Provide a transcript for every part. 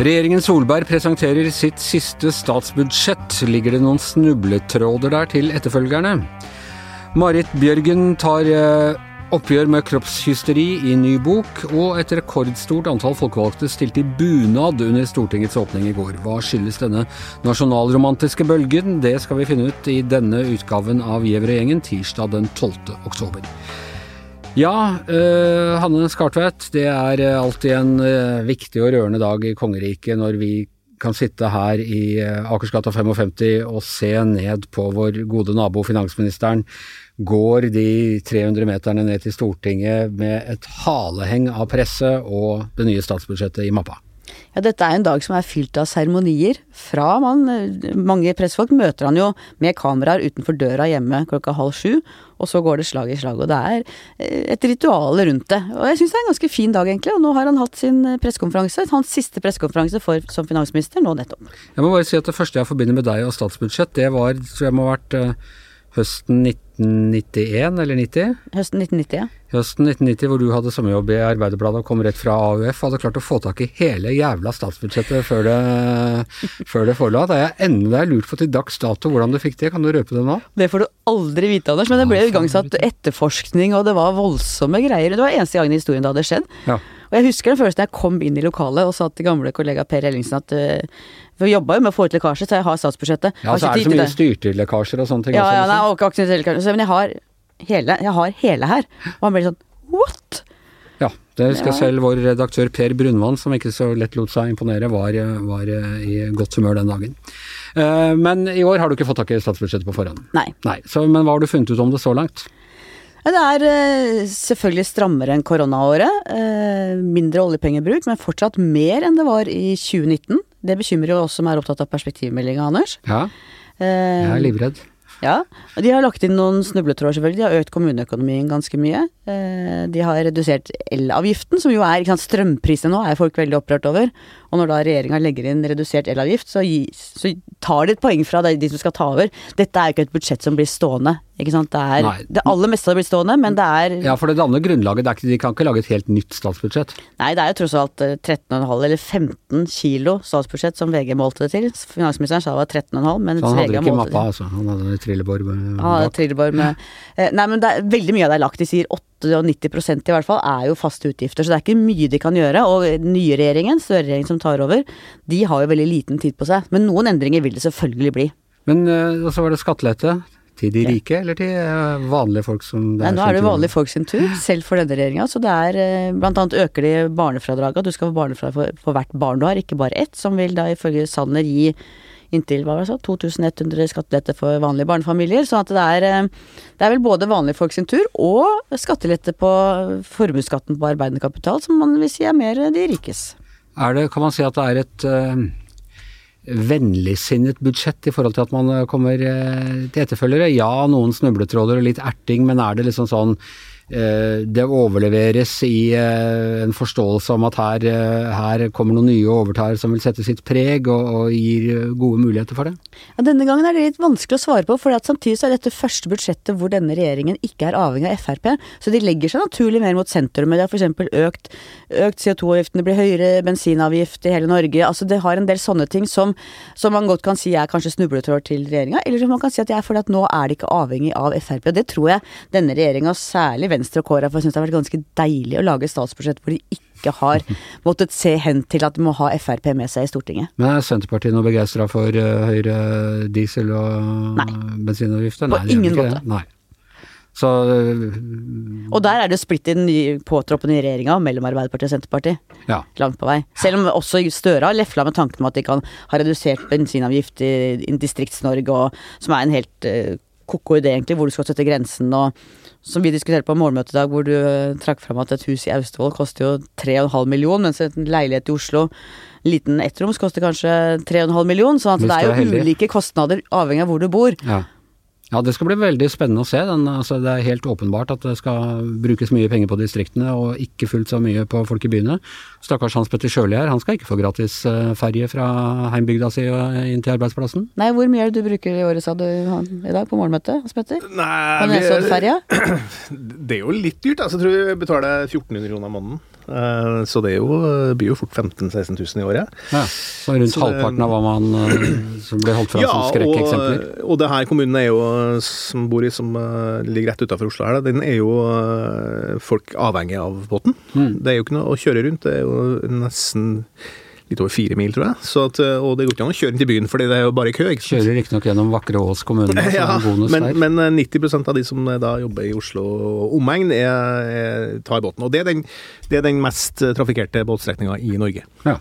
Regjeringen Solberg presenterer sitt siste statsbudsjett. Ligger det noen snubletråder der til etterfølgerne? Marit Bjørgen tar eh, oppgjør med kroppshysteri i ny bok, og et rekordstort antall folkevalgte stilte i bunad under Stortingets åpning i går. Hva skyldes denne nasjonalromantiske bølgen? Det skal vi finne ut i denne utgaven av Gjevrøy-gjengen tirsdag den 12. oktober. Ja, uh, Hanne Skartvedt, det er uh, alltid en uh, viktig og rørende dag i kongeriket når vi kan sitte her i Akersgata 55 og se ned på vår gode nabo finansministeren går de 300 meterne ned til Stortinget med et haleheng av presse og det nye statsbudsjettet i mappa. Ja, dette er en dag som er fylt av seremonier. Fra man, mange pressfolk møter han jo med kameraer utenfor døra hjemme klokka halv sju, og så går det slag i slag. Og det er eh, et ritual rundt det. Og jeg syns det er en ganske fin dag, egentlig. Og nå har han hatt sin eh, pressekonferanse, hans siste pressekonferanse som finansminister, nå nettopp. Jeg må bare si at det første jeg forbinder med deg og statsbudsjett, det var, tror jeg må ha vært høsten 1991 eller 90? Høsten 1990, ja. Høsten 1990 hvor du hadde sommerjobb i Arbeiderbladet og kom rett fra AUF, hadde klart å få tak i hele jævla statsbudsjettet før det, før det forla. Det er enda lurt på til dags dato hvordan du fikk det, kan du røpe det nå? Det får du aldri vite, Anders, men det ble igangsatt etterforskning og det var voldsomme greier. Det var eneste gang i historien det hadde skjedd. Ja. Og jeg husker den følelsen jeg kom inn i lokalet og sa til gamle kollega Per Ellingsen at For vi jobba jo med å få ut lekkasje, så jeg har statsbudsjettet. Ja, så er det så mye styrtlekkasjer og sånne ting. Ja, ja, nei, og ikke Men jeg har hele, jeg har hele her. Og han ble sånn what? Ja, det husker jeg selv vår redaktør Per Brunvann, som ikke så lett lot seg imponere, var, var i godt humør den dagen. Uh, men i år har du ikke fått tak i statsbudsjettet på forhånd? Nei. Nei. Så, men hva har du funnet ut om det så langt? Det er uh, selvfølgelig strammere enn koronaåret. Mindre oljepengebruk, men fortsatt mer enn det var i 2019. Det bekymrer jo oss som er opptatt av perspektivmeldinga, Anders. Ja, jeg er livredd. Ja, og de har lagt inn noen snubletråder, selvfølgelig. De har økt kommuneøkonomien ganske mye. Eh, de har redusert elavgiften, som jo er ikke sant, Strømprisene nå er folk veldig opprørt over. Og når da regjeringa legger inn redusert elavgift, så, så, tar de et poeng fra de som skal ta over. Dette er jo ikke et budsjett som blir stående. Ikke sant? Det, er, det aller meste har blitt stående, men det er Ja, for det danner grunnlaget. Det ikke, de kan ikke lage et helt nytt statsbudsjett? Nei, det er jo tross alt 13,5 eh, eller 15 kilo statsbudsjett som VG målte det til. Finansministeren sa det var 13,5, men VG målte det så han hadde ikke mappa, altså? Han hadde trillebår med med eh, Nei, men det er, veldig mye av det er lagt. De sier 98% i hvert fall er jo faste utgifter, så det er ikke mye de kan gjøre. Og den nye regjeringen, Støre-regjeringen som tar over, de har jo veldig liten tid på seg. Men noen endringer vil det selvfølgelig bli. Men eh, så var det skattelette. Til de rike, ja. eller til eh, vanlige folk som det er Nei, Nå er det vanlige folk sin tur, selv for denne regjeringa. Så det er eh, blant annet øker de barnefradraget. Du skal få barnefradrag for, for hvert barn du har, ikke bare ett. Som vil da ifølge Sanner gi inntil hva var det så, 2100 skattelette for vanlige barnefamilier. Så det er, eh, det er vel både vanlige folk sin tur og skattelette på formuesskatten på arbeidende kapital, som man vil si er mer de rikes. Er det, kan man si at det er et vennligsinnet budsjett i forhold til at man kommer til etterfølgere. Ja, noen snubletråder og litt erting, men er det liksom sånn Eh, det overleveres i eh, en forståelse om at her, eh, her, kommer noen nye og overtar som vil sette sitt preg, og, og gir gode muligheter for det? Ja, denne gangen er det litt vanskelig å svare på, for samtidig så er dette første budsjettet hvor denne regjeringen ikke er avhengig av Frp. Så de legger seg naturlig mer mot sentrum. Det har f.eks. økt, økt CO2-avgiftene blir høyere, bensinavgift i hele Norge. Altså det har en del sånne ting som, som man godt kan si er kanskje snubletråd til regjeringa, eller som man kan si at jeg føler at nå er de ikke avhengig av Frp. Og det tror jeg denne regjeringa, særlig Venstre, Venstre og KrF har syntes det har vært ganske deilig å lage statsbudsjett hvor de ikke har måttet se hen til at de må ha Frp med seg i Stortinget. Men er Senterpartiet noe begeistra for uh, høyere diesel- og Nei. På Nei, ingen måte. Nei. Så, uh, og der er det splitt i den påtroppende regjeringa mellom Arbeiderpartiet og Senterpartiet. Ja. Langt på vei. Selv om også Støre har lefla med tanken om at de kan ha redusert bensinavgift i, i Distrikts-Norge, som er en helt uh, ko-ko idé, egentlig, hvor du skal sette grensen og som vi diskuterte på morgenmøtet i dag, hvor du uh, trakk fram at et hus i Austevoll koster jo 3,5 million, mens en leilighet i Oslo, liten ettroms, koster kanskje 3,5 million. at det er jo ulike kostnader avhengig av hvor du bor. Ja. Ja, det skal bli veldig spennende å se. Den, altså, det er helt åpenbart at det skal brukes mye penger på distriktene, og ikke fullt så mye på folk i byene. Stakkars Hans Petter Sjøli her, han skal ikke få gratis uh, ferje fra heimbygda si og inn til arbeidsplassen. Nei, hvor mye er det du bruker i året, sa du i dag på morgenmøtet, Hans Petter? Nei, Nesoddferja? Det er jo litt dyrt, altså. Jeg tror vi betaler 1400 kroner måneden. Eh, Så det er jo, blir jo fort 15 000-16 000 i året. Ja, så rundt Så halvparten av hva man eh, som ble holdt fram som skrekkeksempler. og, og det her kommunen er jo, som bor i, som eh, ligger rett utenfor Oslo her, den er jo eh, folk avhengig av båten. Mm. Det er jo ikke noe å kjøre rundt, det er jo nesten litt over fire mil, tror jeg. Så at, eh, og det går ikke an å kjøre inn til byen, fordi det er jo bare kø. ikke sant? Kjører riktignok gjennom vakre Ås kommune, så Ja, bonus men, der. men eh, 90% av de som eh, da jobber i Oslo og omegn, er, er, tar båten. Og det er den, det er den mest eh, trafikkerte båtstrekninga i Norge. Ja.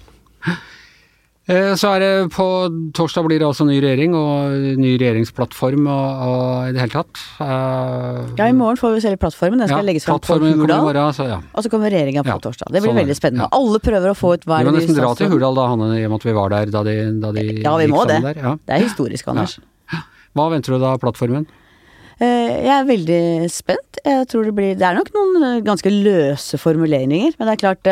Eh, Så er det på torsdag blir det altså ny regjering og ny regjeringsplattform og, og i det hele tatt. Uh, Ja, i morgen får vi selve plattformen. Den skal ja, legges fram på Hurdal. ja. Og så kommer regjeringa på Ja, torsdag. Det blir sånn veldig spennende. Alle prøver å få ut hva Vi må nesten dra til Hurdal da, Hanne, i og med at vi var der da de, da de Ja, vi må det. Det er historisk, Anders. Hva venter du da av plattformen? Eh, Jeg er veldig spent. Jeg tror det blir Det er nok noen ganske løse formuleringer, men det er klart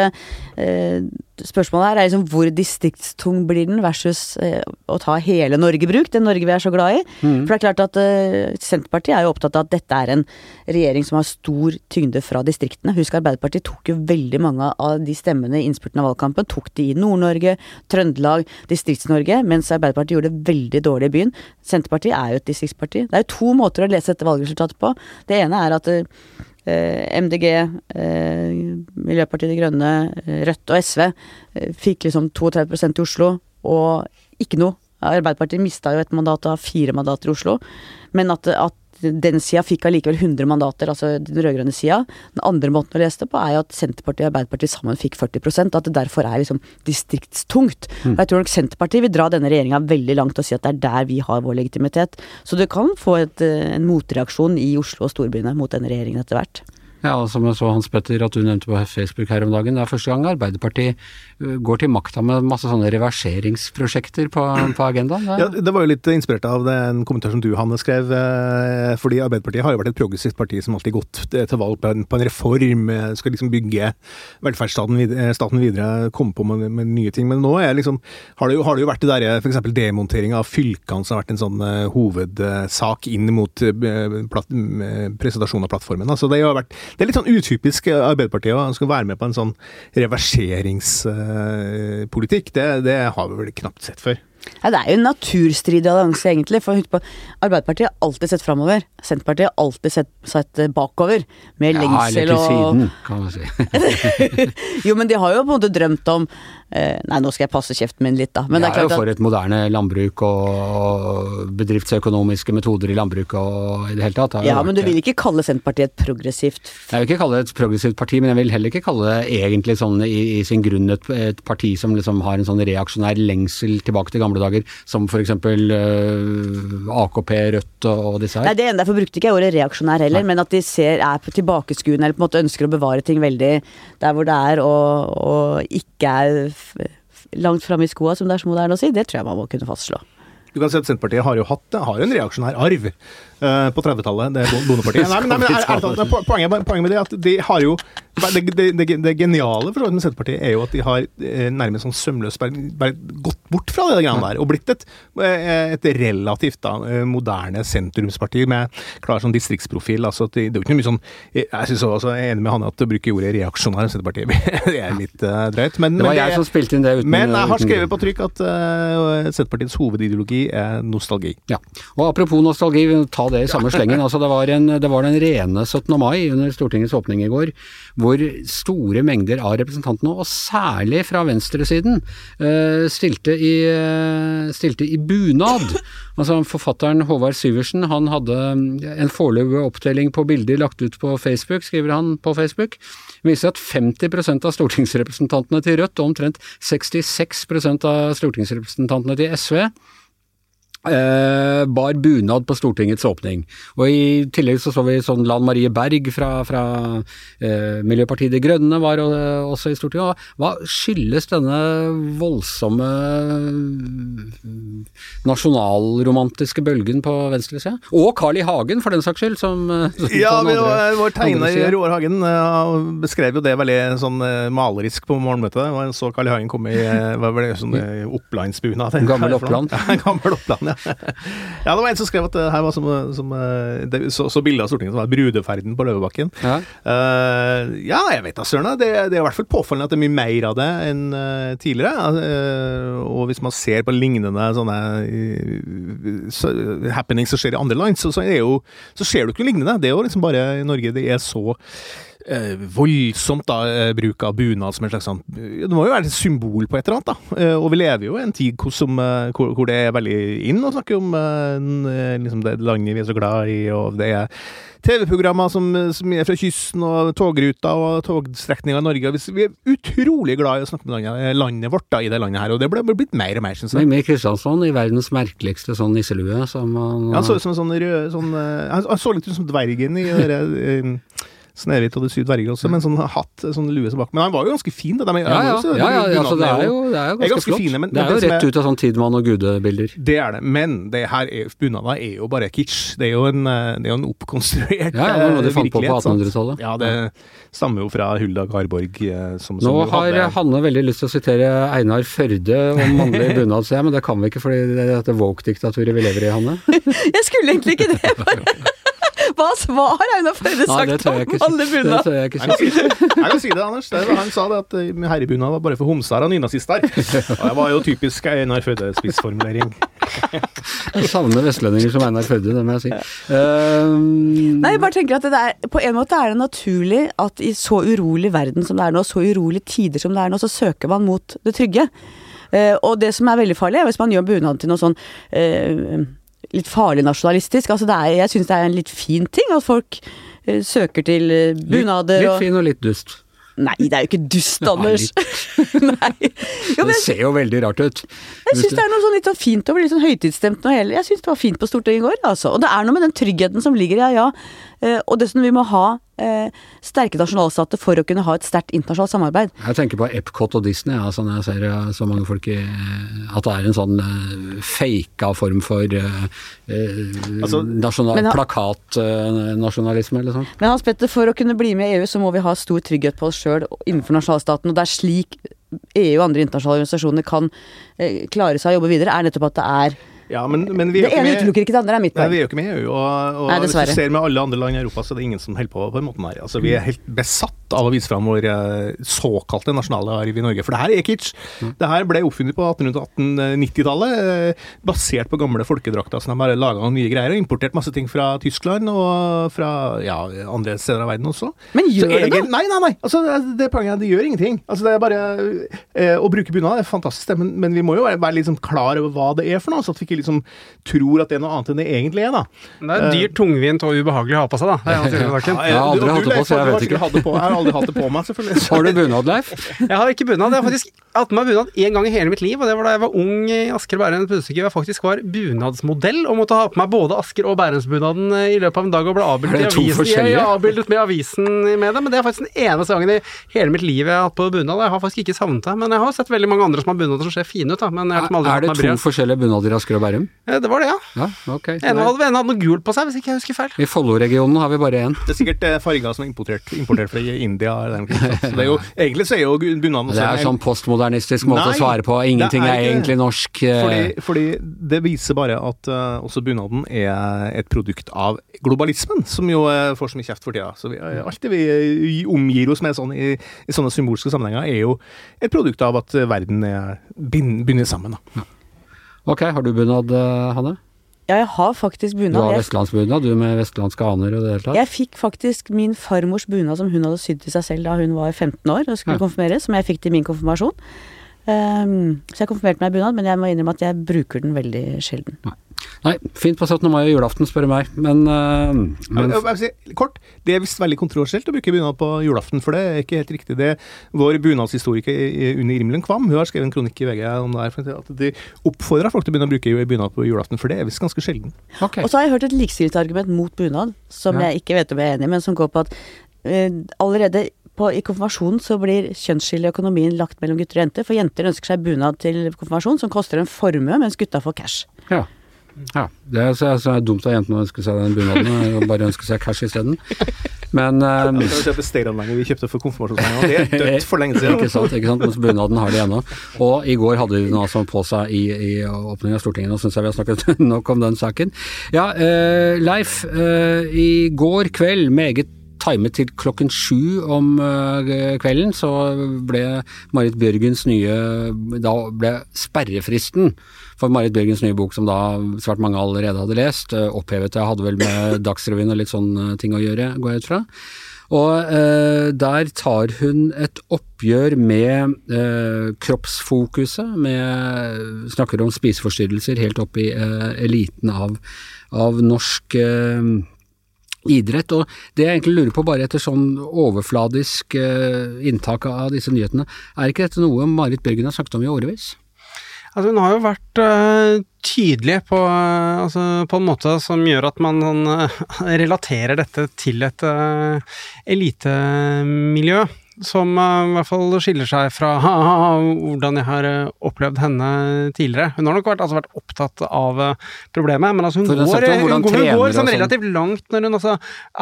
Spørsmålet her er liksom hvor distriktstung blir den versus eh, å ta hele Norge bruk, det Norge vi er så glad i. Mm. For det er klart at eh, Senterpartiet er jo opptatt av at dette er en regjering som har stor tyngde fra distriktene. Husk Arbeiderpartiet tok jo veldig mange av de stemmene i innspurten av valgkampen. Tok de i Nord-Norge, Trøndelag, Distrikts-Norge, mens Arbeiderpartiet gjorde det veldig dårlig i byen. Senterpartiet er jo et distriktsparti. Det er jo to måter å lese dette valgresultatet på. Det ene er at eh, MDG, eh, Miljøpartiet De Grønne, eh, Rødt og SV eh, fikk liksom 32% i Oslo, og ikke noe. Arbeiderpartiet mista jo et mandat av fire mandater i Oslo, men at, at den sida fikk allikevel 100 mandater, altså den rød-grønne sida. Den andre måten å lese det på er jo at Senterpartiet og Arbeiderpartiet sammen fikk 40 og at det derfor er liksom distriktstungt. Og jeg tror nok Senterpartiet vil dra denne regjeringa veldig langt og si at det er der vi har vår legitimitet. Så du kan få et, eh, en motreaksjon i Oslo og storbyene mot denne regjeringen etter hvert. Ja, og som jeg så Hans Petter at du nevnte på Facebook her om dagen, det er første gang Arbeiderpartiet går til makta med masse sånne reverseringsprosjekter på, på agendaen. Ja, Det var jo litt inspirert av den kommentar som du, Hanne, skrev. eh, Fordi Arbeiderpartiet har jo vært et progressivt parti som alltid gått til valg på en, på en reform. eh, Skal liksom bygge velferdsstaten videre, videre, komme på med, med nye ting. Men nå liksom, har, det jo, har det jo vært det derre f.eks. demonteringa av fylkene som har vært en sånn eh, hovedsak inn mot eh, platt, eh, presentasjon av plattformen. Altså det, har vært, det er litt sånn utypisk eh, Arbeiderpartiet å skal være med på en sånn reverseringspolitikk. Det, det har vi vel knapt sett før. Ja, det er jo en naturstridig allianse, egentlig. For på, Arbeiderpartiet har alltid sett framover. Senterpartiet har alltid sett, sett bakover. Med ja, eller til og siden, kan man si. Jo, men de har jo på en måte drømt om eh, Nei, nå skal jeg passe kjeften min litt, da. Men det er er jo for et moderne landbruk og bedriftsøkonomiske metoder i landbruket og i det hele tatt. Det Ja, men du vil ikke kalle Senterpartiet et progressivt Jeg vil ikke kalle det et progressivt parti, men jeg vil heller ikke kalle det egentlig sånn i, i sin grunn et, et parti som liksom har en sånn reaksjonær lengsel tilbake til gamle dager, som f.eks. Øh, AKP, Rødt og, og disse Nei, det ene Derfor brukte ikke jeg ordet reaksjonær heller, men at de ser, er på tilbakeskuende eller på en måte ønsker å bevare ting veldig der hvor det er, og, og ikke er langt framme i skoa, som det er så moderne å si. Det tror jeg man må kunne fastslå. Du kan si at Senterpartiet har jo hatt har en reaksjonær arv eh, på 30-tallet, det Bondepartiet. Nei, men, nei, men er, er, er, po- poenget, poenget med det er at de har jo Det, det, det, det geniale for med Senterpartiet er jo at de har eh, nærmest sånn sømløst gått bort fra det greiene der, og blitt et, eh, et relativt da, eh, moderne sentrumsparti med klar sånn distriktsprofil. altså det, det er jo ikke noe mye sånn Jeg synes også, jeg er enig med Hanne at å bruke ordet reaksjonær om Senterpartiet det er litt uh, drøyt. Men, Det var men jeg som spilte inn det uten men jeg har skrevet på trykk at uh, Senterpartiets hovedideologi er nostalgi. Ja, og apropos nostalgi, ta det i samme slengen. Altså, det, var en, det var den rene 17. mai under Stortingets åpning i går, hvor store mengder av representantene, og særlig fra venstresiden, eh, stilte, i, eh, stilte i bunad. Altså Forfatteren Håvard Syversen han hadde en foreløpig opptelling på bilder lagt ut på Facebook, skriver han på Facebook. viser at 50% av stortingsrepresentantene til Rødt og omtrent 66% av stortingsrepresentantene til SV bar bunad på Stortingets åpning. Og i tillegg så så vi sånn Lan Marie Berg fra, fra eh, Miljøpartiet De Grønne var eh, også i Stortinget. Hva skyldes denne voldsomme eh, nasjonalromantiske bølgen på venstresida? Og Carl I. Hagen, for den saks skyld, som, eh, som Ja, andre- vår tegner. Roar Hagen eh, beskrev jo det veldig sånn eh, malerisk på morgenmøtet. Og så Carl I. Hagen komme i eh, hva var det, sånn eh, Opplandsbunad. Gammel Oppland. Ja, gammel Oppland, Ja, det var en som skrev at det her var som, som eh, det, så, så bilde av Stortinget som var brudeferden på Løvebakken. Ja. uh, ja, jeg vet da søren. Det, det er i hvert fall påfallende at det er mye mer av det enn uh, tidligere. Uh, og hvis man ser på lignende sånne eh, så, happenings som skjer i andre land, så, så, er jo, så ser du ikke noe lignende. Det er jo liksom bare i Norge det er så eh, voldsomt da, eh, bruk av bunad som en slags sånn Det må jo være et symbol på et eller annet, da. Eh, og vi lever jo i en tid hvor, som, eh, hvor, hvor det er veldig inn å snakke om liksom det landet vi er så glad i, og det er TV-programmer som, som er fra kysten og togruter og togstrekninger i Norge. Vi- er utrolig glad i å snakke med landet, landet vårt da, i det landet her, og det ble blitt mer og mer, syns jeg. Med Kristiansson i verdens merkeligste sånn nisselue som han Ja, han så ut som en sånn rød sånn, Han så litt ut som dvergen i det Snehvit og de syv dverger også, med en sånn hatt, sånn lue bak. Men han var jo ganske fin, det der med ja, ja, også- ja, ja, bunaden altså, det er jo, det er jo er ganske, ganske flott. fine, men- det er jo det rett er- ut av sånn Tidemann og Gude-bilder. Det er det, men det her er, bunader er jo bare kitsch. Det er jo en, eh, det er jo en oppkonstruert Ja, ja, noe de eh, fant på på 1800-tallet. Ja, det stammer jo fra Hulda Garborg. Som, Som, Nå har hadde- Hanne veldig lyst til å sitere Einar Førde om mannlig bunad, ser jeg, men det kan vi ikke fordi det er dette woke-diktaturet vi lever i, Hanne. Jeg skulle egentlig ikke det, bare. Hva svar har Einar Førde sagt om alle. Det bunad? Jeg tør jeg ikke kan si. det, jeg kan si det Anders. Det, han sa det at eh, herrebunad var bare for homser og nynazister. Og det var jo typisk Einar Førde-spissformulering. Jeg savner vestlendinger som Einar Førde, det må jeg si. Um... Nei, jeg bare tenker at det er, På en måte er det naturlig at i så urolig verden som det er nå, så urolige tider som det er nå, så søker man mot det trygge. Uh, og det som er veldig farlig, er hvis man gjør bunaden til noe sånn eh, litt farlig nasjonalistisk. Altså det er, jeg syns det er en litt fin ting at folk uh, søker til uh, bunader litt, litt og fin og litt dust. Nei, det er jo ikke dust, Anders. Jo, Det ser jo veldig rart ut. Jeg syns det er noe sånn litt sånn fint over, litt sånn høytidsstemt noe hele. Jeg syns det var fint på Stortinget i går, altså. Og det er noe med den tryggheten som ligger i ja, ja. Og og dessuten, vi må ha eh, sterke nasjonalstater for å kunne ha et sterkt internasjonalt samarbeid. Jeg tenker på Epcot og Disney, ja, sånn jeg ser eh, så mange folk i At det er en sånn uh, faka form for uh, Altså, nasjonal, plakatnasjonalisme, eller sånn. Men Hans Petter, for å kunne bli med i EU, så må vi ha stor trygghet på oss sjøl innenfor nasjonalstaten. Og det er slik EU og andre internasjonale organisasjoner kan eh, klare seg å jobbe videre, er nettopp at det er Ja, men, men vi Det ene utelukker ikke det andre, er mitt Nei, poeng. vi er jo ikke med i EU, og, og Nei, hvis du ser med alle andre land i Europa, så er det ingen som holder på på den måten her. Altså, vi er helt besatt av å vise fram vår eh, såkalte nasjonale arv i Norge. For det her er kitsch. Det her ble oppfunnet på 1890-tallet, eh, basert på gamle folkedrakter som de har laga nye greier, og importert masse ting fra Tyskland og fra ja, andre steder av verden også. Men gjør Så det noe? Nei, nei, nei. Altså, det er poenget er, det gjør ingenting. Altså, det er bare eh, Å bruke bunad er fantastisk, men, men vi må jo være, være liksom klar over hva det er for noe, så at vi ikke liksom tror at det er noe annet enn det egentlig er, da. Det er dyrt, tungvint og ubehagelig å ha på seg, da. Det er. Jeg har aldri hatt det på, så jeg vet ikke. Jeg har aldri hatt det på meg, selvfølgelig. Har du bunad, Leif? Jeg har ikke bunad. Jeg har faktisk hatt på meg bunad én gang i hele mitt liv, og det var da jeg var ung i Asker og Bærum Budstikke. Jeg faktisk var bunadsmodell og måtte ha på meg både Asker og Bærumsbunaden eh, i løpet av en dag og ble avbildet i avisen. Jeg er avbildet med avisen med det, men det er faktisk den eneste gangen i hele mitt liv jeg har hatt på bunad. Jeg har faktisk ikke savnet det, men jeg har sett veldig mange andre som har bunader som ser fine ut, da. Men jeg har liksom aldri Er hatt det meg to forskjellige bunader i Asker og Bærum? Det var det, ja. Ja, okay, En hadde, en hadde noe gult på seg, hvis ikke jeg husker feil. I Follo-regionen har vi bare én. Det er sikkert eh, farger som er importert, importert fra India. eller noe sånt. Så det er jo, egentlig så er jo bunaden Postmodernistisk måte Nei, å svare på. Ingenting er er egentlig norsk. eh, Fordi, fordi det viser bare at uh, også bunaden er et produkt av globalismen, som jo uh, får så mye kjeft for tida. Så vi, uh, alt det vi omgir oss med sånn, i, i sånne symbolske sammenhenger, er jo et produkt av at verden er bind, sammen. Da. Ok, har du bunad, Hanne? Ja, jeg har faktisk Du har vestlandsbunad, du med vestlandske aner og det hele tatt? jeg fikk faktisk min farmors bunad som hun hadde sydd til seg selv da hun var 15 år og skulle Ja. konfirmeres, som jeg fikk til min konfirmasjon. Um, så jeg konfirmerte meg i bunad, men jeg må innrømme at jeg bruker den veldig sjelden. Nei, fint på 17. mai og julaften, spør du meg. Men, uh, men Jeg, jeg, si, kort, det er visst veldig kontroversielt å bruke bunad på julaften, for det er ikke helt riktig. Det vår bunadshistoriker i- Unni Rimlen Kvam hun har skrevet en kronikk i VG om det her, for at de oppfordrer folk til å begynne å bruke bunad på julaften, for det er visst ganske sjelden. ok. Og så har jeg hørt et likestillingsargument mot bunad, som Ja. jeg ikke vet om jeg er enig i, men som går på at uh, allerede på, i konfirmasjonen så blir kjønnsskillet i økonomien lagt mellom gutter og jenter, for jenter ønsker seg bunad til konfirmasjon som koster en formue, mens gutta får cash. Ja. Ja. Det er så, så er det dumt av jentene å ønske seg den bunaden, og bare ønske seg cash isteden. Men um, Jeg skal kjøpe steiranlegget vi kjøpte for konfirmasjonspenger. Det er dødt for lenge siden. Ikke sant, ikke sant, mens bunaden har de ennå. Og i går hadde de den altså på seg i, i åpningen av Stortinget. Nå syns jeg vi har snakket nok om den saken. Ja, uh, Leif. Uh, I går kveld, meget timet til klokken sju om eh, kvelden, så ble Marit Bjørgens nye Da ble sperrefristen for Marit Bjørgens nye bok, som da svært mange allerede hadde lest, eh, opphevet. Jeg hadde vel med Dagsrevyen og litt sånne ting å gjøre, går jeg ut fra. Og eh, der tar hun et oppgjør med eh, kroppsfokuset, med Snakker om spiseforstyrrelser helt opp i eh, eliten av, av norsk eh, idrett. Og det jeg egentlig lurer på, bare etter sånn overfladisk eh, inntak av disse nyhetene, er ikke dette noe Marit Bjørgen har snakket om i årevis? Altså, hun har jo vært uh, tydelig på, uh, altså, på en måte som gjør at man øh, relaterer dette til et elitemiljø. Som i hvert fall skiller seg fra hvordan jeg har opplevd henne tidligere. Hun har nok vært, altså, vært opptatt av problemet, men altså, hun, går, hun, går, hun går sånn sånn. relativt langt når hun altså,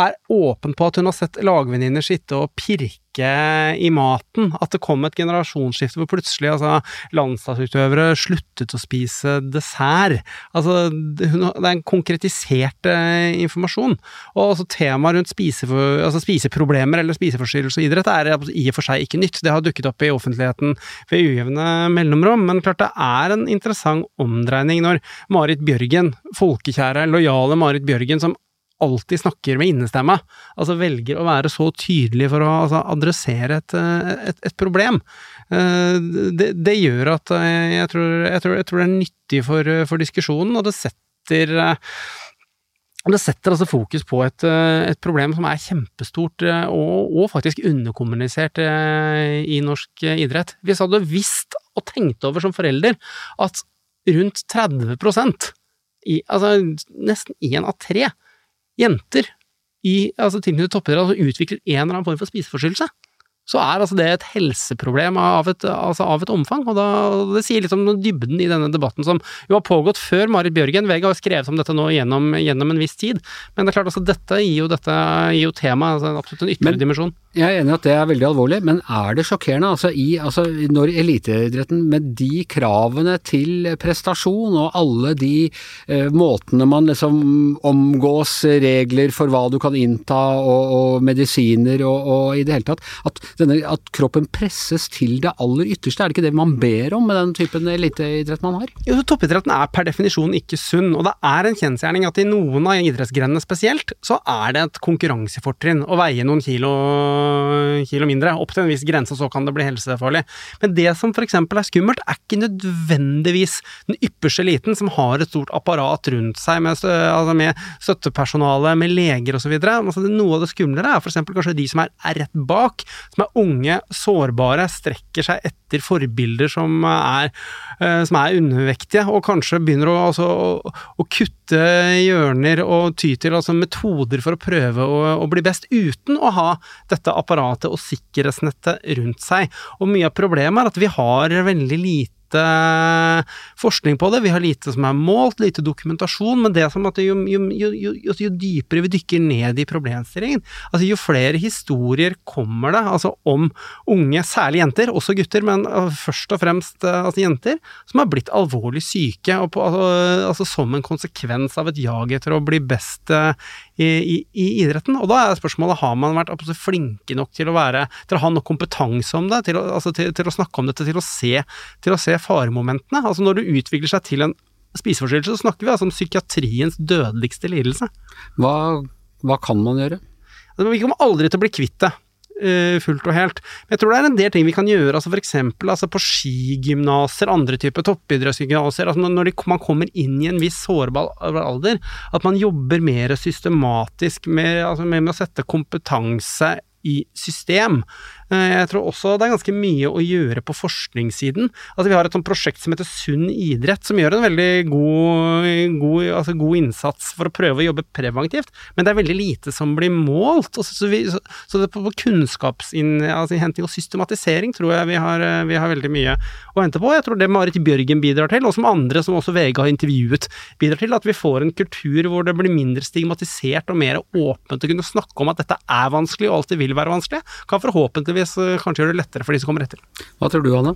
er åpen på at hun har sett lagvenninner sitte og pirke i maten. At det kom et generasjonsskifte hvor plutselig altså, landslagsutøvere sluttet å spise dessert. Altså, det er en konkretisert eh, informasjon. Og altså, temaet rundt spisefor, altså, spiseproblemer eller spiseforstyrrelse og idrett er i og for seg ikke nytt. Det har dukket opp i offentligheten ved ujevne mellomrom, men klart det er en interessant omdreining når Marit Bjørgen, folkekjære, lojale Marit Bjørgen, som alltid snakker med innestemme, altså velger å være så tydelig for å altså, adressere et, eh, et, et problem. Eh, Det, det gjør at eh, jeg tror, jeg, tror, jeg tror det er nyttig for, for diskusjonen, og det setter det setter altså fokus på et, et problem som er kjempestort og, og faktisk underkommunisert i norsk idrett. Hvis jeg hadde visst og tenkt over som forelder at rundt 30 i, altså nesten én av tre jenter i altså tilknyttet toppidrett altså utvikler en eller annen form for spiseforstyrrelse, så er altså det et helseproblem av et, altså av et omfang. Og da, det sier litt om dybden i denne debatten som jo har pågått før Marit Bjørgen. VG har jo skrevet om dette nå gjennom, gjennom en viss tid. Men det er klart altså dette gir jo, dette, gir jo temaet altså, absolutt en ytterligere dimensjon. Jeg er enig i at det er veldig alvorlig, men er det sjokkerende? Altså, i, altså når eliteidretten med de kravene til prestasjon og alle de eh, måtene man liksom omgås regler for hva du kan innta og, og medisiner og, og i det hele tatt, at, denne, at kroppen presses til det aller ytterste, er det ikke det man ber om med den typen eliteidrett man har? Jo, toppidretten er per definisjon ikke sunn, og det er en kjensgjerning at i noen av idrettsgrenene spesielt, så er det et konkurransefortrinn å veie noen kilo, kilo mindre. Opp til en viss grense, så kan det bli helsefarlig. Men det som eksempel er skummelt, er ikke nødvendigvis den ypperste eliten som har et stort apparat rundt seg med, altså med støttepersonale, med leger osv. Altså, noe av det skumlere er eksempel kanskje de som er, rett bak, som er unge, sårbare, strekker seg etter forbilder som er, eh, som er undervektige, og kanskje begynner å, altså, å kutte hjørner og ty til altså, metoder for å prøve å, å bli best, uten å ha dette apparatet og sikkerhetsnettet rundt seg. Og mye av problemet er at vi har veldig lite forskning på det, vi har lite som er målt, lite dokumentasjon, men det er som at jo, jo, jo, jo, dypere vi dykker ned i problemstillingen, altså jo flere historier kommer det altså om unge, særlig jenter, også gutter, men uh, først og fremst uh, altså jenter, som har blitt alvorlig syke, på, altså, altså som en konsekvens av et jag etter å bli best uh, i, i, idretten. Og da er spørsmålet har man vært absolutt flinke nok til å være, til å ha nok kompetanse om det, til å, altså, til, til å snakke om dette, til å se, til å se faremomentene. Altså når det utvikler seg til en spiseforstyrrelse, så snakker vi altså om psykiatriens dødeligste lidelse. Hva, hva kan man gjøre? Altså, Vi kommer aldri til å bli kvitt det. Eh, fullt og helt. Men jeg tror det er en del ting vi kan gjøre, altså eksempel altså på skigymnaser, andre typer toppidrettsgymnaser, altså når de, man kommer inn i en viss sårbar alder, at man jobber mer systematisk med, altså med, med å sette kompetanse i system. Eh, Jeg tror også det er ganske mye å gjøre på forskningssiden. Altså Vi har et sånt prosjekt som heter Sunn idrett, som gjør en veldig god, god, altså god innsats for å prøve å jobbe preventivt, men det er veldig lite som blir målt. Så, vi, så, så det på kunnskapsinnhenting og systematisering tror jeg vi har, eh, vi har veldig mye å hente på. Jeg tror det Marit Bjørgen bidrar til, og som andre som også VG har intervjuet, bidrar til at vi får en kultur hvor det blir mindre stigmatisert og mer åpent å kunne snakke om at dette er vanskelig og alltid vil være vanskelig, kan forhåpentligvis eh, kanskje gjør det lettere for de som kommer etter. Hva tror du, Anne?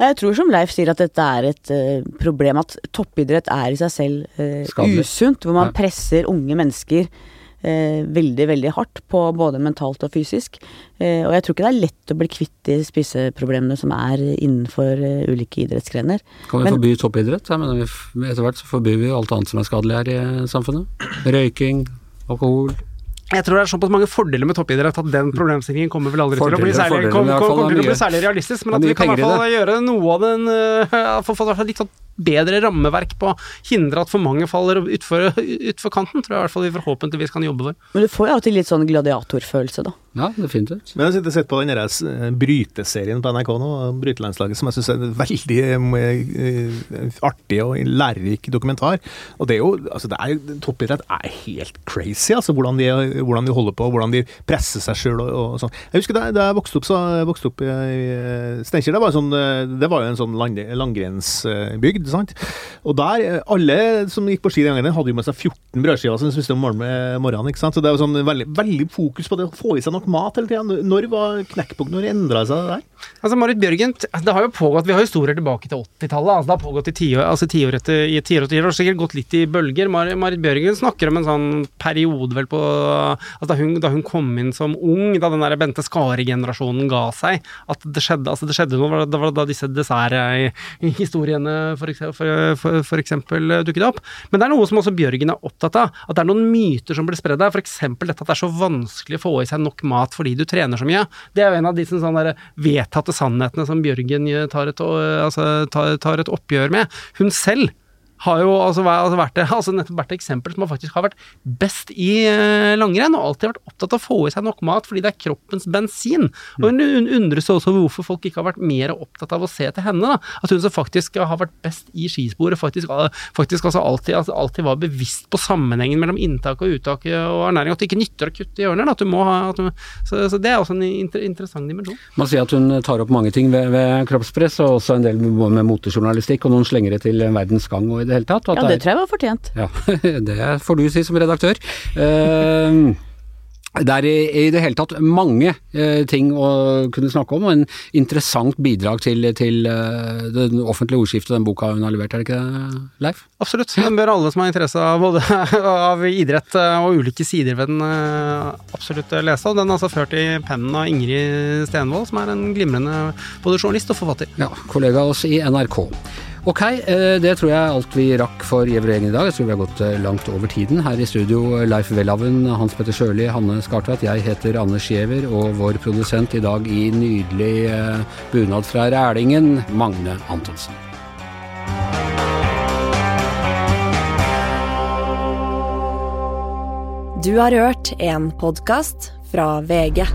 Jeg tror som Leif sier at dette er et uh, problem, at toppidrett er i seg selv uh, usunt. Hvor man Ja. presser unge mennesker uh, veldig, veldig hardt på både mentalt og fysisk. Eh, og jeg tror ikke det er lett å bli kvitt de spiseproblemene som er innenfor ulike idrettsgrener. Kan vi Men- forby toppidrett? Jeg mener, vi etter hvert så forbyr vi jo alt annet som er skadelig her i samfunnet. Røyking, alkohol. Jeg tror det er såpass mange fordeler med toppidrett at den problemstillingen kommer vel aldri til å bli særlig, kom, kom, kom, til å bli særlig realistisk, men at vi kan i hvert fall gjøre noe av den uh, Få litt sånn bedre rammeverk på å hindre at for mange faller utfor, utfor kanten, tror jeg i hvert fall vi forhåpentligvis kan jobbe for. Men du får jo alltid litt sånn gladiatorfølelse, da. Ja, definitivt. Men jeg sitter og sett på den der, eh, bryteserien på NRK nå, Brytelandslaget, som jeg syns er en veldig eh, artig og lærerik dokumentar. Og det er jo, altså det er Toppidrett er helt crazy, altså hvordan de, hvordan de holder på, hvordan de presser seg sjøl og, og sånn. Jeg husker da, da jeg vokste opp, så, jeg vokste opp i, Steinkjer, det var, jo sånn, eh, det var jo en sånn land, langgrensbygd, sant. Og der, eh, alle som gikk på ski den gangen, hadde jo med seg 14 brødskiver som de spiste om morgenen, morgenen, ikke sant. Så det var sånn veldig, veldig fokus på det å få i seg nok mat hele tida. Når var knekkpunktet? Når endra seg det der? Altså Marit Bjørgen, det har jo pågått, Vi har historier tilbake til 80-tallet. altså Det har pågått i tiår altså ti etter i tiår og tiår, sikkert gått litt i bølger. Mar Marit Bjørgen snakker om en sånn periode vel på altså da, hun, da hun kom inn som ung, da den der Bente Skare-generasjonen ga seg, at det skjedde, altså det skjedde noe. Det var da disse desserthistoriene for, eksempel eh, dukket opp. Men det er noe som også Bjørgen er opptatt av. At det er noen myter som blir spredd der. F.eks. dette at det er så vanskelig å få i seg nok mat fordi du trener så mye. Det er jo en av de sånn, vedtatte sannhetene som Bjørgen eh, tar et, altså, tar, tar et oppgjør med. Hun selv har jo altså, vært- altså, vært, altså, eksempel som faktisk har vært best i eh, langrenn, og alltid vært opptatt av å få i seg nok mat fordi det er kroppens bensin. Og hun un- undres også hvorfor folk ikke har vært mer opptatt av å se til henne. Da. At hun som faktisk har vært best i skisporet, faktisk, faktisk altså alltid, altså, alltid var bevisst på sammenhengen mellom inntak og uttak og ernæring. At det ikke nytter å kutte i hjørner. At du må ha, at du, så, så det er også en inter, interessant dimensjon. Man sier at hun tar opp mange ting ved, ved kroppspress, og også en del med, med motejournalistikk, og noen slenger det til verdens gang og i det hele tatt. og at Ja, det er- tror jeg var fortjent. Ja, det får du si som redaktør. Uh, det er i, i det hele tatt mange eh, ting å kunne snakke om, og en interessant bidrag til, til eh, det offentlige ordskiftet den boka hun har levert, er det ikke det, Leif? Absolutt. Den bør alle som har interesse av både av idrett eh, og ulike sider ved den, absolutt lese. Og den er altså ført i pennen av Ingrid Stenvold, som er en glimrende både journalist og forfatter. Ja, kollega av oss i NRK. Ok, eh, det tror jeg alt vi rakk for Gjever i dag. Jeg tror vi har gått eh, langt over tiden. Her i studio Leif Welhaven, Hans Petter Sjøli, Hanne Skartveit. Jeg heter Anders Giæver, og vår produsent i dag i nydelig eh, bunad fra Rælingen, Magne Antonsen. Du har hørt en podkast fra VG.